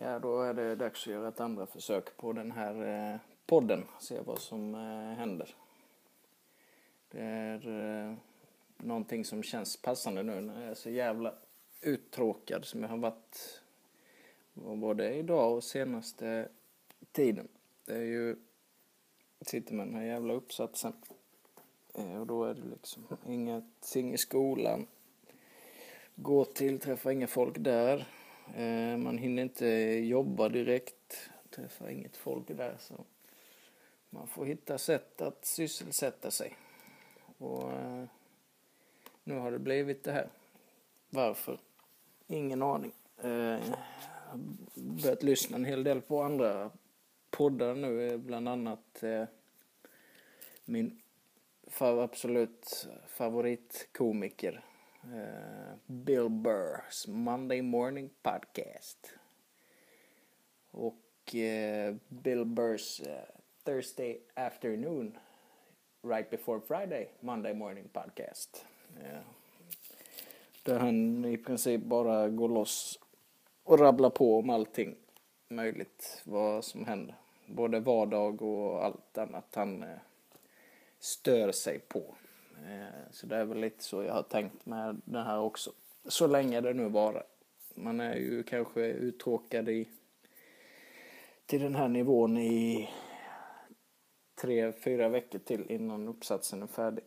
Ja, då är det dags att göra ett andra försök på den här eh, podden. Se vad som eh, händer. Det är eh, någonting som känns passande nu när jag är så jävla uttråkad som jag har varit både idag och senaste tiden. Det är ju, sitter med den här jävla uppsatsen och då är det liksom ingenting i skolan. Gå till, träffa inga folk där. Eh, man hinner inte jobba direkt, träffar inget folk där. Så man får hitta sätt att sysselsätta sig. Och eh, nu har det blivit det här. Varför? Ingen aning. Eh, jag har börjat lyssna en hel del på andra poddar nu, bland annat min absolut favoritkomiker Uh, Bill Burrs Monday Morning Podcast. Och uh, Bill Burrs uh, Thursday Afternoon Right Before Friday Monday Morning Podcast. Där han i princip bara går loss och rabblar på om allting möjligt, vad som händer. Både vardag och allt annat han stör sig på. Eh, så det är väl lite så jag har tänkt med det här också. Så länge det nu varar. Man är ju kanske uttråkad i till den här nivån i tre, fyra veckor till innan uppsatsen är färdig.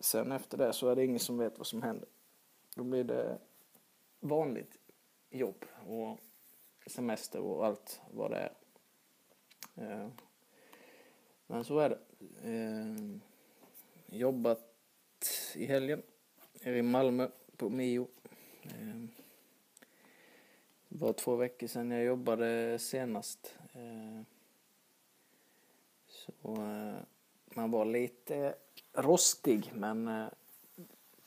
Sen efter det så är det ingen som vet vad som händer. Då blir det vanligt jobb och semester och allt vad det är. Eh, men så är det. Eh, jobbat i helgen. Är i Malmö på Mio. Det var två veckor sedan jag jobbade senast. Ehm, så eh, man var lite rostig men eh,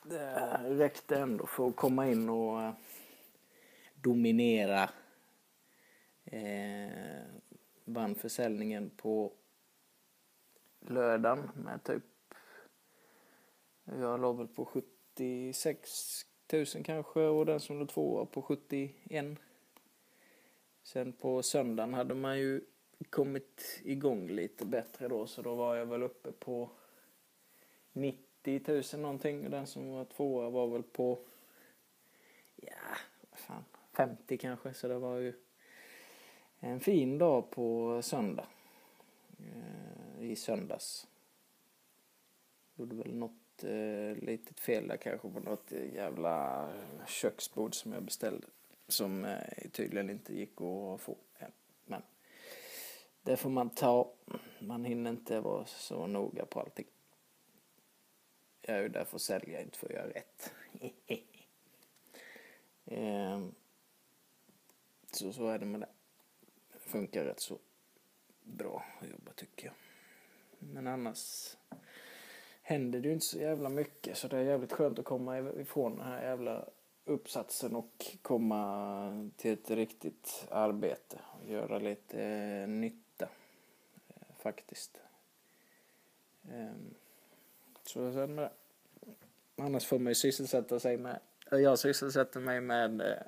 det räckte ändå för att komma in och eh, dominera. Eh, vann försäljningen på lördagen med typ jag låg väl på 76 000 kanske och den som låg tvåa på 71. Sen på söndagen hade man ju kommit igång lite bättre då så då var jag väl uppe på 90 000 någonting och den som var tvåa var väl på ja, vad fan, 50 kanske så det var ju en fin dag på söndag. Eh, I söndags. Gjorde väl något eh, litet fel där kanske på något jävla köksbord som jag beställde. Som eh, tydligen inte gick att få än. Men det får man ta. Man hinner inte vara så noga på allting. Jag är ju där för att sälja, inte för att göra rätt. eh, så, så är det med det. Det funkar rätt så bra att jobba tycker jag. Men annars händer det ju inte så jävla mycket så det är jävligt skönt att komma ifrån den här jävla uppsatsen och komma till ett riktigt arbete och göra lite eh, nytta eh, faktiskt. Eh, så sen med Annars får man ju sysselsätta sig med, jag sysselsätter mig med eh,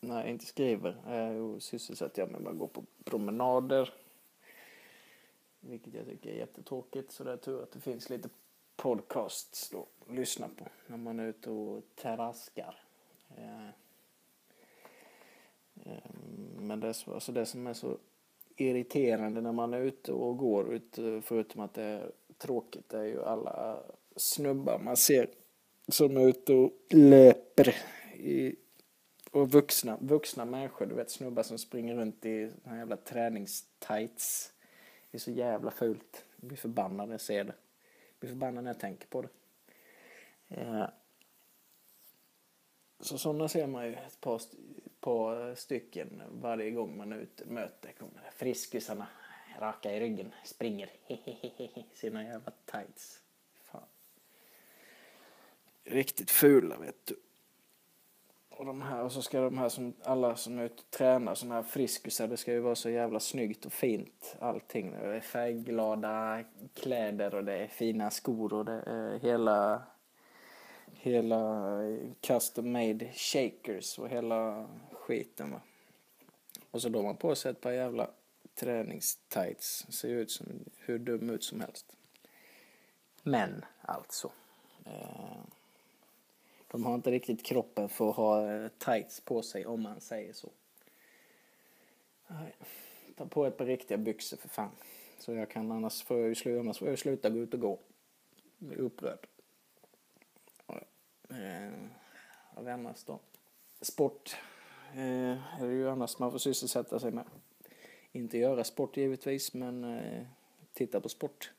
när jag inte skriver, eh, sysselsätter jag mig med att gå på promenader, vilket jag tycker är jättetråkigt. Så det är tur att det finns lite podcasts då att lyssna på när man är ute och traskar. Eh, eh, men det, så, alltså det som är så irriterande när man är ute och går, ut, förutom att det är tråkigt, det är ju alla snubbar man ser som är ute och löper. I, och vuxna, vuxna människor, du vet snubbar som springer runt i såna jävla träningstights det är så jävla fult. Jag blir förbannad när jag ser det. Jag blir förbannad när jag tänker på det. Eh, så sådana ser man ju ett par, par stycken varje gång man är ute och möter. Kommer friskusarna, raka i ryggen, springer. Sina jävla tights. Fan. Riktigt fula vet du. Och, de här, och så ska de här som alla som är ute och tränar, sådana här friskusar, det ska ju vara så jävla snyggt och fint allting. Det är färgglada kläder och det är fina skor och det är hela, hela custom made shakers och hela skiten va. Och så då har man på sig ett par jävla träningstights. Ser ut som hur dum ut som helst. Men alltså. Eh, de har inte riktigt kroppen för att ha eh, tights på sig om man säger så. Nej. Ta på ett par riktiga byxor för fan. Så jag kan annars får jag ju sluta, annars får jag sluta gå ut och gå. Bli upprörd. Eh, vad annars då? Sport eh, är det ju annars man får sysselsätta sig med. Inte göra sport givetvis, men eh, titta på sport.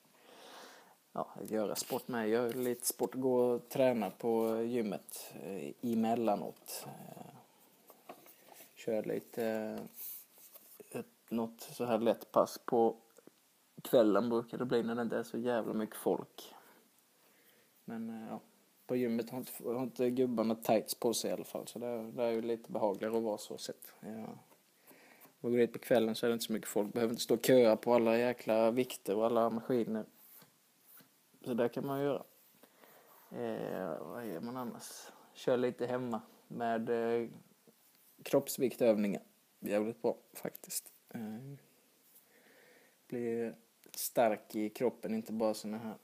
Ja, göra sport med. Gör lite sport. Gå och träna på gymmet eh, emellanåt. Eh, kör lite eh, ett, något så här lätt pass på kvällen brukar det bli när det inte är så jävla mycket folk. Men eh, ja, på gymmet har inte, har inte gubbarna tights på sig i alla fall. Så det är, det är ju lite behagligare att vara så sett. Ja. Och går dit på kvällen så är det inte så mycket folk. Behöver inte stå och köa på alla jäkla vikter och alla maskiner. Så där kan man göra. Eh, vad gör man annars? Kör lite hemma med eh, kroppsviktövningar. Jävligt bra faktiskt. Eh, blir stark i kroppen, inte bara såna här,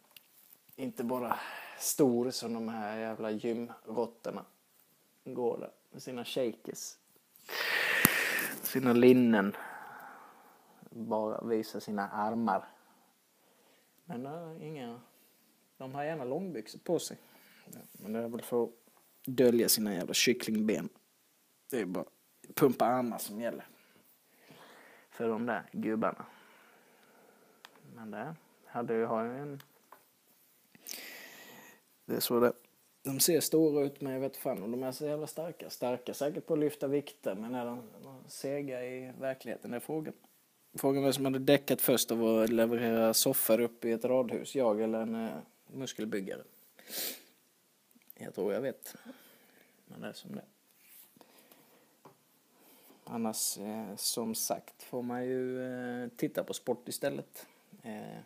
inte bara stor som de här jävla gymråttorna går där med sina shakers. Sina linnen. Bara visa sina armar. Men uh, inga, de har gärna långbyxor på sig. Men det är väl för att dölja sina jävla kycklingben. Det är bara pumpa armar som gäller. För de där gubbarna. Men det hade ju har ju en... Det är så det De ser stora ut men jag vet fan om de är så jävla starka. Starka säkert på att lyfta vikter men är de sega i verkligheten? Det är frågan. Frågan vem som hade däckat först av att leverera soffor upp i ett radhus. Jag eller en uh, muskelbyggare. Jag tror jag vet. Men det är som det Annars eh, som sagt får man ju eh, titta på sport istället. Eh,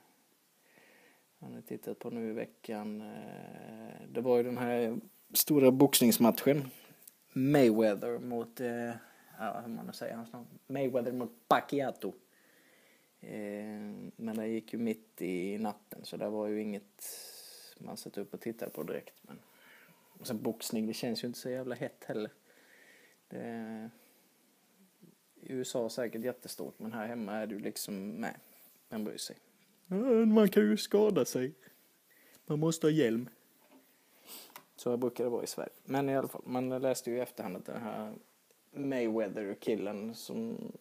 Har har tittat på nu i veckan. Eh, det var ju den här stora boxningsmatchen. Mayweather mot, eh, ja hur man nu säger hans namn, Mayweather mot Pacquiao. Eh, men det gick ju mitt i natten så det var ju inget man satt upp och tittade på direkt. Men, och sen boxning, det känns ju inte så jävla hett heller. Det, I USA säkert jättestort men här hemma är det ju liksom, nej, vem bryr sig? Man kan ju skada sig. Man måste ha hjälm. Så brukar det vara i Sverige. Men i alla fall, man läste ju i efterhand att den här Mayweather-killen som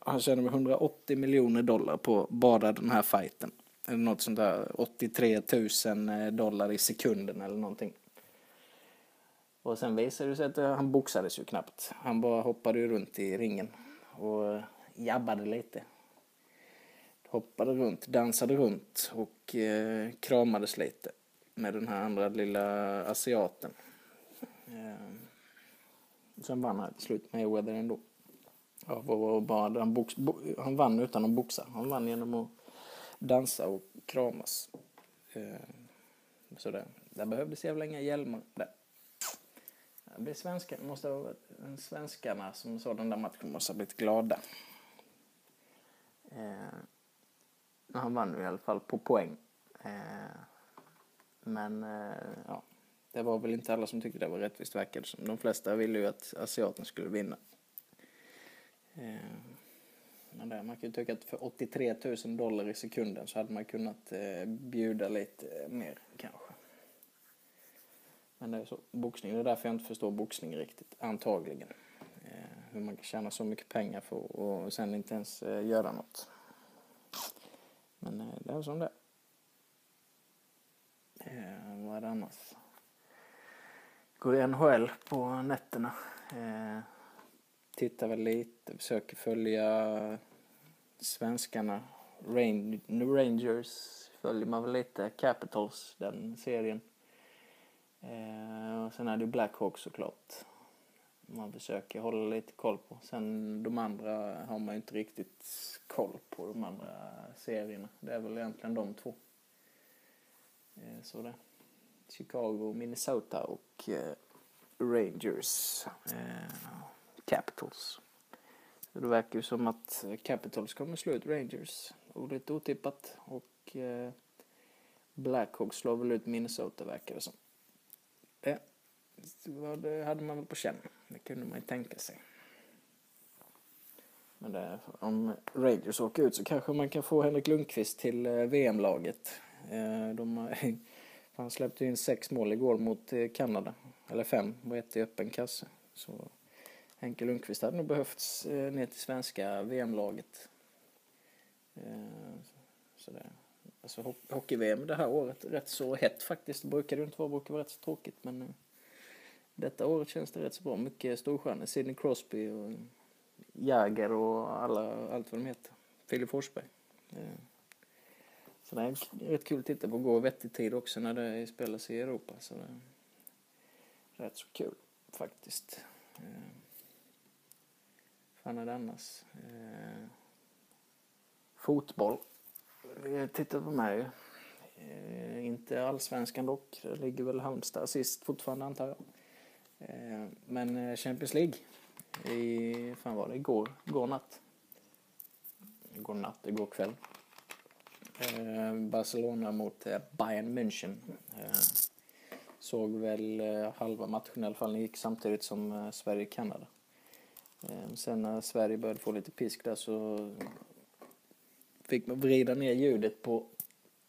han tjänade 180 miljoner dollar på bara den här fighten. Eller något sånt där 83 000 eh, dollar i sekunden eller någonting. Och sen visade det sig att eh, han boxades ju knappt. Han bara hoppade ju runt i ringen och eh, jabbade lite hoppade runt, dansade runt och eh, kramades lite med den här andra lilla asiaten. Eh, sen vann han till slut Mayweather ändå. Ja, var bara, han, box, bo, han vann utan att boxa. Han vann genom att dansa och kramas. Eh, sådär. där behövdes jävla inga hjälmar där. Det blir svenska, måste ha svenskarna som såg den där matchen måste ha blivit glada. Eh, han vann i alla fall på poäng. Eh, men eh, ja, det var väl inte alla som tyckte det var rättvist verkade som. De flesta ville ju att asiaten skulle vinna. Eh, men där, man kan ju tycka att för 83 000 dollar i sekunden så hade man kunnat eh, bjuda lite eh, mer kanske. Men det är så, boxning, det är därför jag inte förstår boxning riktigt, antagligen. hur man kan tjäna så mycket pengar för och sen inte ens göra något. Men det är som det eh, Vad är det annars? Går i NHL på nätterna. Eh, tittar väl lite, försöker följa svenskarna. Rain, Rangers följer man väl lite. Capitals, den serien. Eh, och sen är det Blackhawks såklart man försöker hålla lite koll på. Sen de andra har man ju inte riktigt koll på, de andra serierna. Det är väl egentligen de två. Eh, så det. Chicago, Minnesota och eh, Rangers. Eh, Capitals. Det verkar ju som att eh, Capitals kommer slå ut Rangers. Och lite otippat. Och eh, Blackhawks slår väl ut Minnesota verkar det som. Det, det hade man väl på känn. Det kunde man ju tänka sig. Men det, om Rangers åker ut så kanske man kan få Henrik Lundqvist till eh, VM-laget. Eh, de han släppte in sex mål igår mot Kanada. Eller fem och ett i öppen kasse. Så Henke Lundqvist hade nog behövts eh, ner till svenska VM-laget. Eh, sådär. alltså hockey-VM det här året rätt så hett faktiskt. Det brukar det inte vara, brukar vara rätt så tråkigt men eh, detta året känns det rätt så bra. Mycket storstjärnor. Sidney Crosby och Jäger och alla, allt vad de heter. Filip Forsberg. Eh, så det är rätt kul att titta på. Går vettig tid också när det spelas i Europa. Så det är rätt så kul faktiskt. Eh, fan är det annars? Eh, fotboll. Tittar på mig. Eh, inte allsvenskan dock. Det ligger väl Halmstad sist fortfarande antar jag. Eh, men Champions League. I, fan var det, igår, igår natt. Igår natt, igår kväll. Eh, Barcelona mot eh, Bayern München. Eh, såg väl halva matchen i alla fall. Den gick samtidigt som Sverige-Kanada. Ehm, sen när Sverige började få lite pisk där så fick man vrida ner ljudet på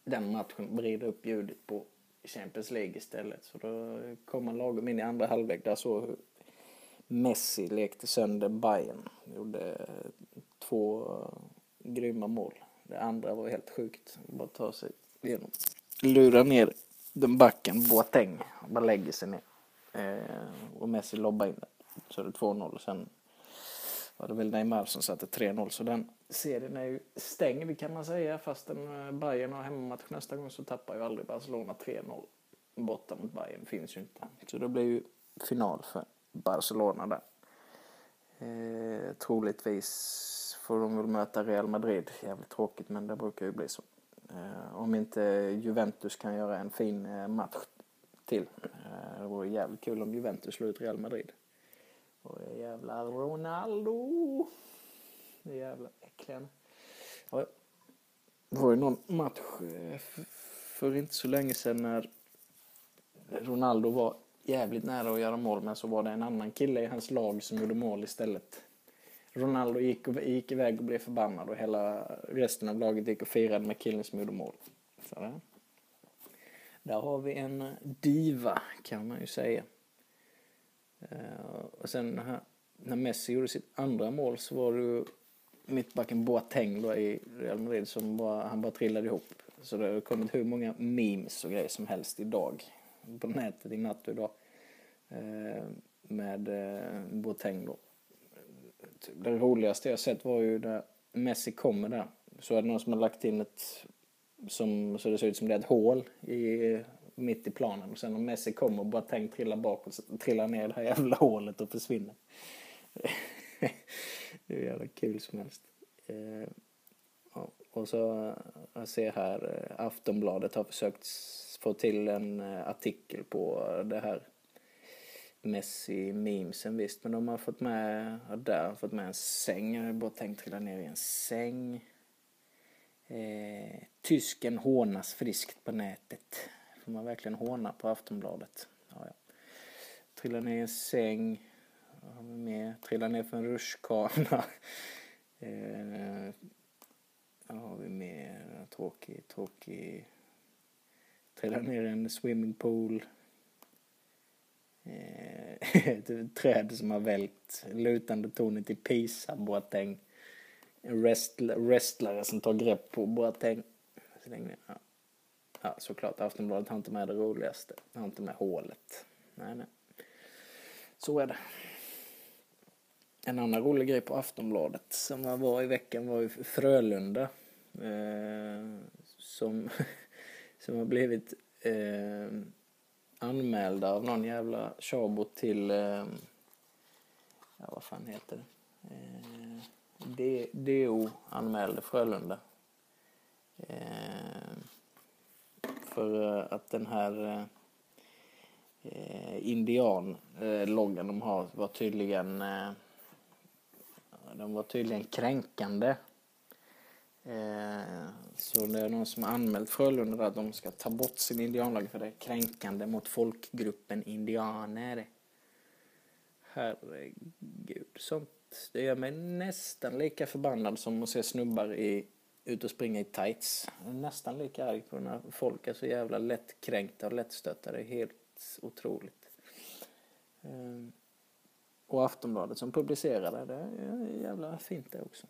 den matchen, vrida upp ljudet på Champions League istället. Så då kom man lagom in i andra halvlek där så hur Messi lekte sönder Bayern. Gjorde två grymma mål. Det andra var helt sjukt. Bara ta sig igenom. Lura ner den backen, Boateng. Bara lägger sig ner. Ehm, och Messi lobbar in den. Så är det 2-0. Sen var det väl Neymar som satte 3-0. Så den serien är ju stängd kan man säga. Fastän eh, Bayern har hemmamatch nästa gång så tappar ju aldrig Barcelona 3-0. Borta mot Bayern finns ju inte. Så det blir ju final för Barcelona där. Eh, troligtvis får de väl möta Real Madrid. Jävligt tråkigt men det brukar ju bli så. Eh, om inte Juventus kan göra en fin eh, match till. Eh, det vore jävligt kul om Juventus slår ut Real Madrid. Och jävla Ronaldo. Det jävla äckliga. Ja, det var ju någon match eh, för inte så länge sedan när Ronaldo var jävligt nära att göra mål men så var det en annan kille i hans lag som gjorde mål istället. Ronaldo gick, och, gick iväg och blev förbannad och hela resten av laget gick och firade med killen som gjorde mål. Så där. där har vi en diva kan man ju säga. Eh, och sen när, när Messi gjorde sitt andra mål så var det ju mittbacken Boateng då i Real Madrid som bara, han bara trillade ihop. Så det har kommit hur många memes och grejer som helst idag på nätet i natt och idag. Eh, med eh, Boateng då det roligaste jag sett var ju när Messi kommer där. Så är det någon som har lagt in ett, som, så det ser ut som det är ett hål i, mitt i planen. Och sen om Messi kommer och bara tänkt trilla bakåt, trillar ner i det här jävla hålet och försvinner. det är jävla kul som helst. Eh, och så, eh, jag ser här, eh, Aftonbladet har försökt få till en artikel på det här Messi-memesen visst, men de har fått med, ja, där har fått med en säng. Jag har bara tänkt trilla ner i en säng. Eh, tysken hånas friskt på nätet. Får man verkligen håna på Aftonbladet? Ja, ja. Trilla ner i en säng. Vad har vi mer? Trilla ner för en rutschkana. eh, vad har vi mer? Tråkig, tråkig. Trilla ner i en swimmingpool. Eh, ett träd som har vält. Lutande tornet i Pisa, Boateng. En wrestlare som tar grepp på Boateng. Ja ja, såklart. Aftonbladet har inte med det roligaste. Har inte med hålet. Nej, nej. Så är det. En annan rolig grej på Aftonbladet som var i veckan var ju Frölunda. Eh, som, som har blivit eh, anmälda av någon jävla Tjabo till, eh, ja vad fan heter det? Eh, DO anmälde Frölunda. Eh, för eh, att den här eh, indianloggan eh, de har var tydligen eh, de var tydligen kränkande. Eh, så det är någon som har anmält Frölunda att de ska ta bort sin indianlag för det är kränkande mot folkgruppen indianer. Herregud, sånt det gör mig nästan lika förbannad som att se snubbar i, ut och springa i tights. Nästan lika arg på när folk är så jävla lättkränkta och lättstötta. Det är helt otroligt. Ehm, och Aftonbladet som publicerade det är jävla fint det också.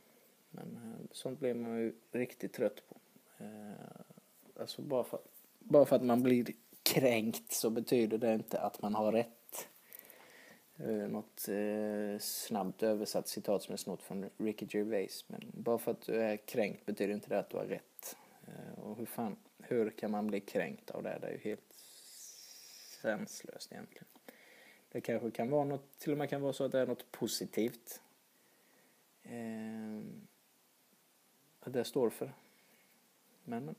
Men eh, sånt blir man ju riktigt trött på. Eh, alltså bara för, bara för att man blir kränkt så betyder det inte att man har rätt. Eh, något eh, snabbt översatt citat som är snott från Ricky Gervais. Men bara för att du är kränkt betyder inte det att du har rätt. Eh, och hur fan, hur kan man bli kränkt av det? Det är ju helt senslöst egentligen. Det kanske kan vara något, till och med kan vara så att det är något positivt. Eh, att det står för. Men, men.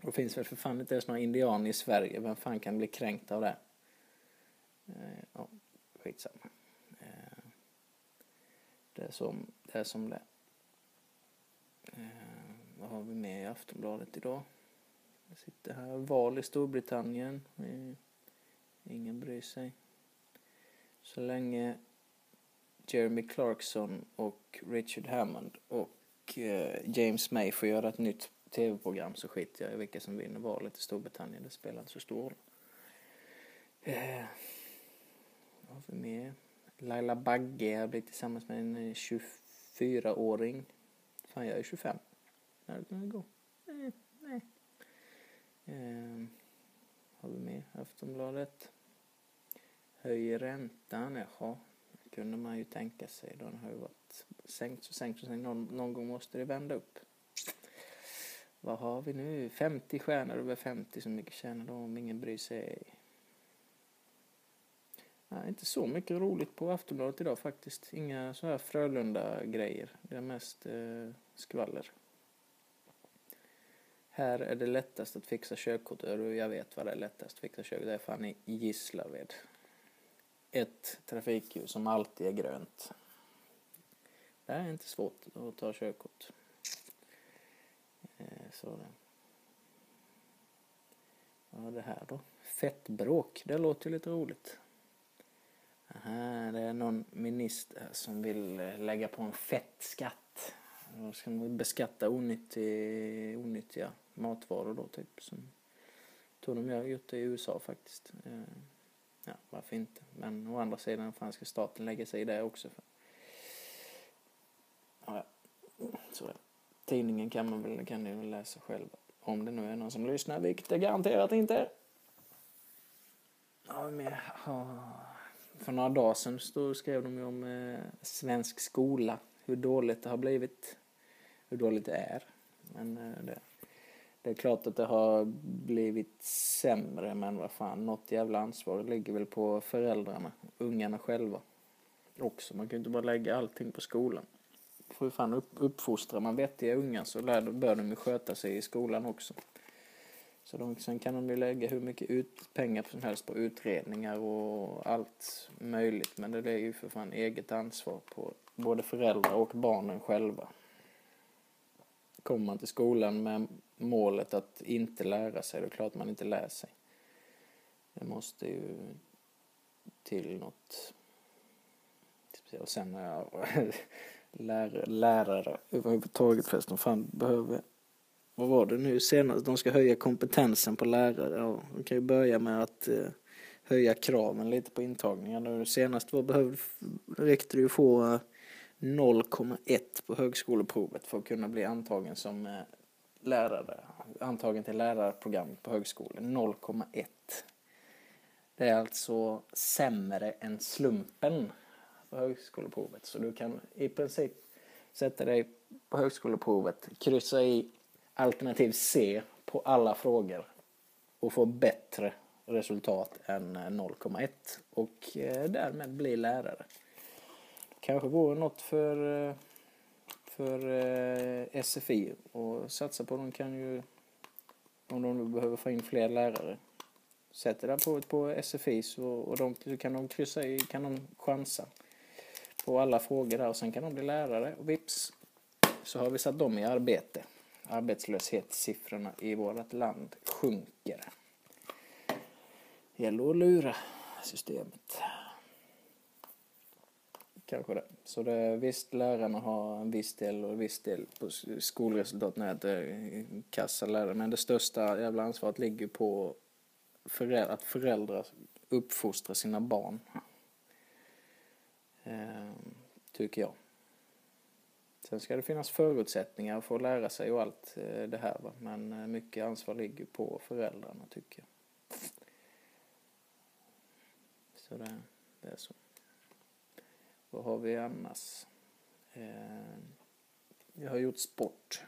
Det finns väl för fan inte ens några indianer i Sverige. Vem fan kan bli kränkt av det? Eh, skitsamma. Eh, det är som det är. Som det. Eh, vad har vi med i Aftonbladet idag? Jag sitter här. Val i Storbritannien. Ingen bryr sig. Så länge Jeremy Clarkson och Richard Hammond och eh, James May får göra ett nytt tv-program så skiter jag i vilka som vinner valet i Storbritannien. Det spelar inte så stor roll eh, har vi mer? Laila Bagge har blivit tillsammans med en 24-åring. Eh, Fan, jag är 25. När kan det gå? Nej, nej. Eh, har vi mer? Aftonbladet. Höjer räntan, jaha. Det kunde man ju tänka sig. Den har ju varit sänkt och sänkt och sänkt. Någon, någon gång måste det vända upp. Vad har vi nu? 50 stjärnor över 50. Så mycket tjänar de om ingen bryr sig. Nej, inte så mycket roligt på Aftonbladet idag faktiskt. Inga så här Frölunda-grejer. Det är mest eh, skvaller. Här är det lättast att fixa körkort. Jag vet vad det är lättast att fixa körkort. Det är fan i Gislaved. Ett trafikljus som alltid är grönt. Det är inte svårt att ta körkort. Eh, så det. Vad är det här då? Fettbråk. Det låter lite roligt. Det är någon minister som vill eh, lägga på en fettskatt. Då ska man beskatta onyttig, onyttiga matvaror då typ. Som tror de har gjort det i USA faktiskt. Eh, ja, varför inte? Men å andra sidan, fan ska staten lägga sig i det också? För... Ja, så Tidningen kan man väl, kan ni väl läsa själv, Om det nu är någon som lyssnar, vilket det garanterat inte är. Ja, men, för några dagar sedan så skrev de ju om eh, svensk skola, hur dåligt det har blivit, hur dåligt det är. Men eh, det, det är klart att det har blivit sämre, men vad fan, något jävla ansvar ligger väl på föräldrarna, ungarna själva också. Man kan ju inte bara lägga allting på skolan. För fan upp, uppfostrar man vettiga ungar så lär, bör de ju sköta sig i skolan också. Så de, sen kan de ju lägga hur mycket ut, pengar som helst på utredningar och allt möjligt. Men det är ju för fan eget ansvar på både föräldrar och barnen själva. Kommer man till skolan med målet att inte lära sig, då är det klart man inte lär sig. Det måste ju till något. Och sen när jag lärare, lärare överhuvudtaget förresten, fan behöver vad var det nu senast, de ska höja kompetensen på lärare. Ja, de kan ju börja med att eh, höja kraven lite på intagningen. Nu senast var behövde, räckte det ju få eh, 0,1 på högskoleprovet för att kunna bli antagen som eh, lärare, antagen till lärarprogrammet på högskolan. 0,1. Det är alltså sämre än slumpen på högskoleprovet. Så du kan i princip sätta dig på högskoleprovet, kryssa i alternativ C på alla frågor och få bättre resultat än eh, 0,1 och eh, därmed bli lärare. Kanske vore något för, eh, för SFI och satsa på. De kan ju, om de behöver få in fler lärare, sätter det på, på SFI så, och de, så kan de kryssa i, kan de chansa på alla frågor där och sen kan de bli lärare och vips så har vi satt dem i arbete. Arbetslöshetssiffrorna i vårt land sjunker. Det gäller att lura systemet. Kanske det. Så det är visst lärarna har en viss del och en viss del på skolresultaten är det är kassa lärare. Men det största jävla ansvaret ligger på föräldrar, att föräldrar uppfostrar sina barn. Ehm, tycker jag. Sen ska det finnas förutsättningar för att lära sig och allt eh, det här va? men eh, mycket ansvar ligger på föräldrarna tycker jag. Så det, det är så. Vad har vi annars? Eh, jag har gjort sport.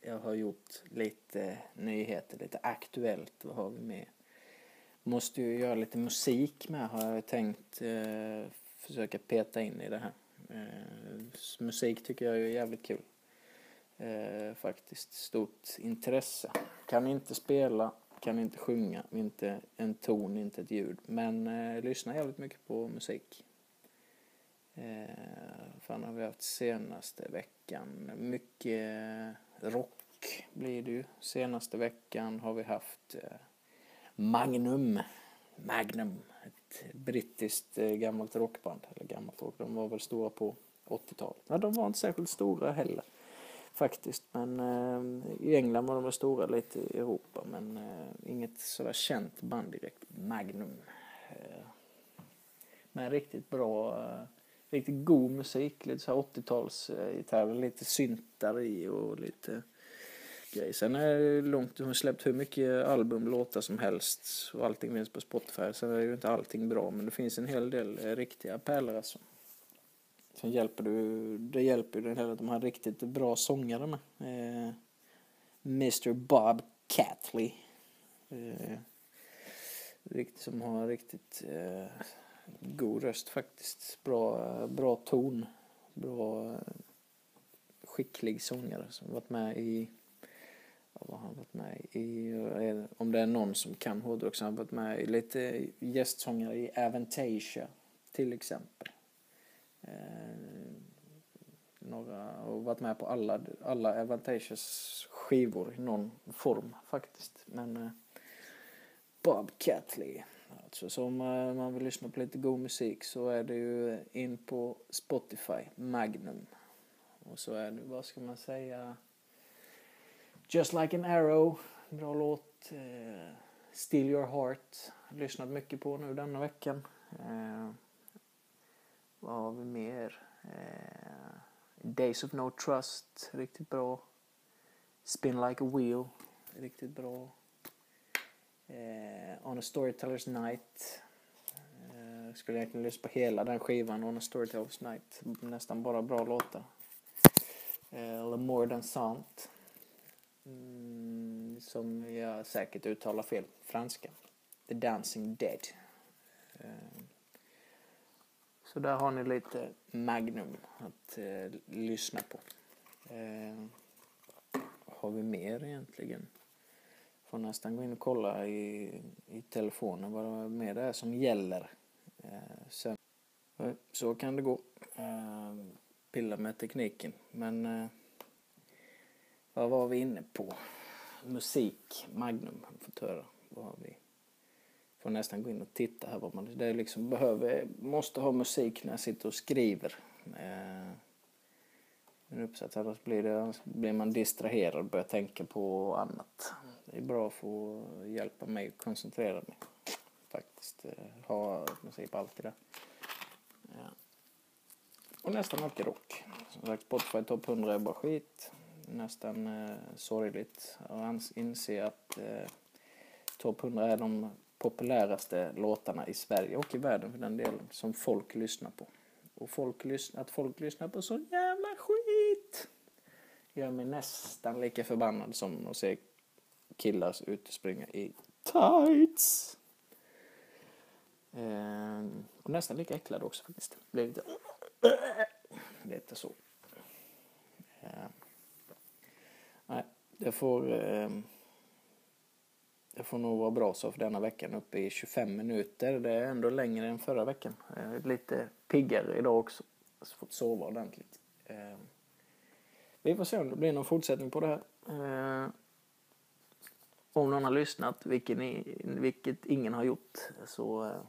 Jag har gjort lite nyheter, lite aktuellt. Vad har vi med? Måste ju göra lite musik med har jag tänkt eh, försöka peta in i det här. Eh, musik tycker jag är jävligt kul. Eh, faktiskt stort intresse. Kan inte spela, kan inte sjunga, inte en ton, inte ett ljud. Men eh, lyssnar jävligt mycket på musik. Eh, fan har vi haft senaste veckan? Mycket rock blir det ju. Senaste veckan har vi haft eh, Magnum. Magnum. Ett brittiskt eh, gammalt rockband. Eller gammalt rock. De var väl stora på 80-talet. Men de var inte särskilt stora heller. Faktiskt. Men eh, i England var de väl stora lite i Europa. Men eh, inget sådär känt band direkt. Magnum. Eh, men riktigt bra. Eh, riktigt god musik. Lite så 80-tals gitarrer. Lite syntar i och lite grej. Sen är det långt, hon har släppt hur mycket album, låtar som helst och allting finns på Spotify. Sen är ju inte allting bra men det finns en hel del eh, riktiga pärlor alltså. Sen hjälper du, det hjälper ju den här att de har riktigt bra sångare med. Eh, Mr Bob Catley. Eh, riktigt, som har riktigt eh, god röst faktiskt. Bra, bra ton. Bra eh, skicklig sångare som varit med i vad har han varit med i? Om det är någon som kan hårdrock så har han varit med i lite gästsångare i Avantasia till exempel. Eh, några, och varit med på alla, alla Avantasias skivor i någon form faktiskt. Men eh, Bob Catley. Alltså, så om eh, man vill lyssna på lite god musik så är det ju in på Spotify, Magnum. Och så är det, vad ska man säga, Just Like an Arrow, bra låt. Eh, Still Your Heart, lyssnat mycket på nu denna veckan. Eh, vad har vi mer? Eh, Days of No Trust, riktigt bra. Spin Like a Wheel, riktigt bra. Eh, On a Storyteller's Night. Eh, skulle egentligen lyssna på hela den skivan, On a Storyteller's Night. Nästan bara bra låtar. Eh, eller More Than Sant. Mm, som jag säkert uttalar fel. Franska. The Dancing Dead. Eh, så där har ni lite Magnum att eh, lyssna på. Eh, har vi mer egentligen? Får nästan gå in och kolla i, i telefonen vad mer det är som gäller. Eh, sen, så kan det gå. Eh, pilla med tekniken. Men eh, vad var vi inne på? Musik, Magnum, har fått höra. Vad har vi? Får nästan gå in och titta här vad man... Det är liksom behöver, måste ha musik när jag sitter och skriver. Eh, en uppsats, annars blir, det, blir man distraherad och börjar tänka på annat. Det är bra för att hjälpa mig att koncentrera mig. Faktiskt. Eh, ha i princip alltid det. Ja. Och nästan alltid rock. Som sagt, Spotify topp 100 är bara skit nästan eh, sorgligt att inse att eh, topp 100 är de populäraste låtarna i Sverige och i världen för den delen som folk lyssnar på. Och folk lyssnar, att folk lyssnar på så jävla skit gör mig nästan lika förbannad som att se killar utspringa i tights. Eh, och nästan lika äcklad också faktiskt. Blir lite, lite så. Eh, det får, eh, det får nog vara bra så för denna veckan uppe i 25 minuter. Det är ändå längre än förra veckan. Jag är lite piggare idag också. Jag har fått sova ordentligt. Eh, vi får se om det blir någon fortsättning på det här. Eh, om någon har lyssnat, vilket, ni, vilket ingen har gjort, så eh,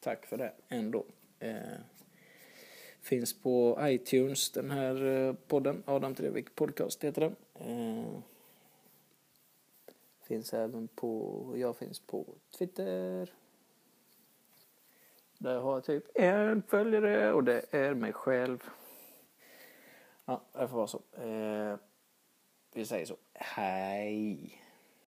tack för det ändå. Eh, finns på iTunes, den här eh, podden. Adam Trevik Podcast heter den. Eh, finns även på, jag finns på Twitter. Där har jag typ en följare och det är mig själv. Ja, det får vara så. Eh, vi säger så. Hej!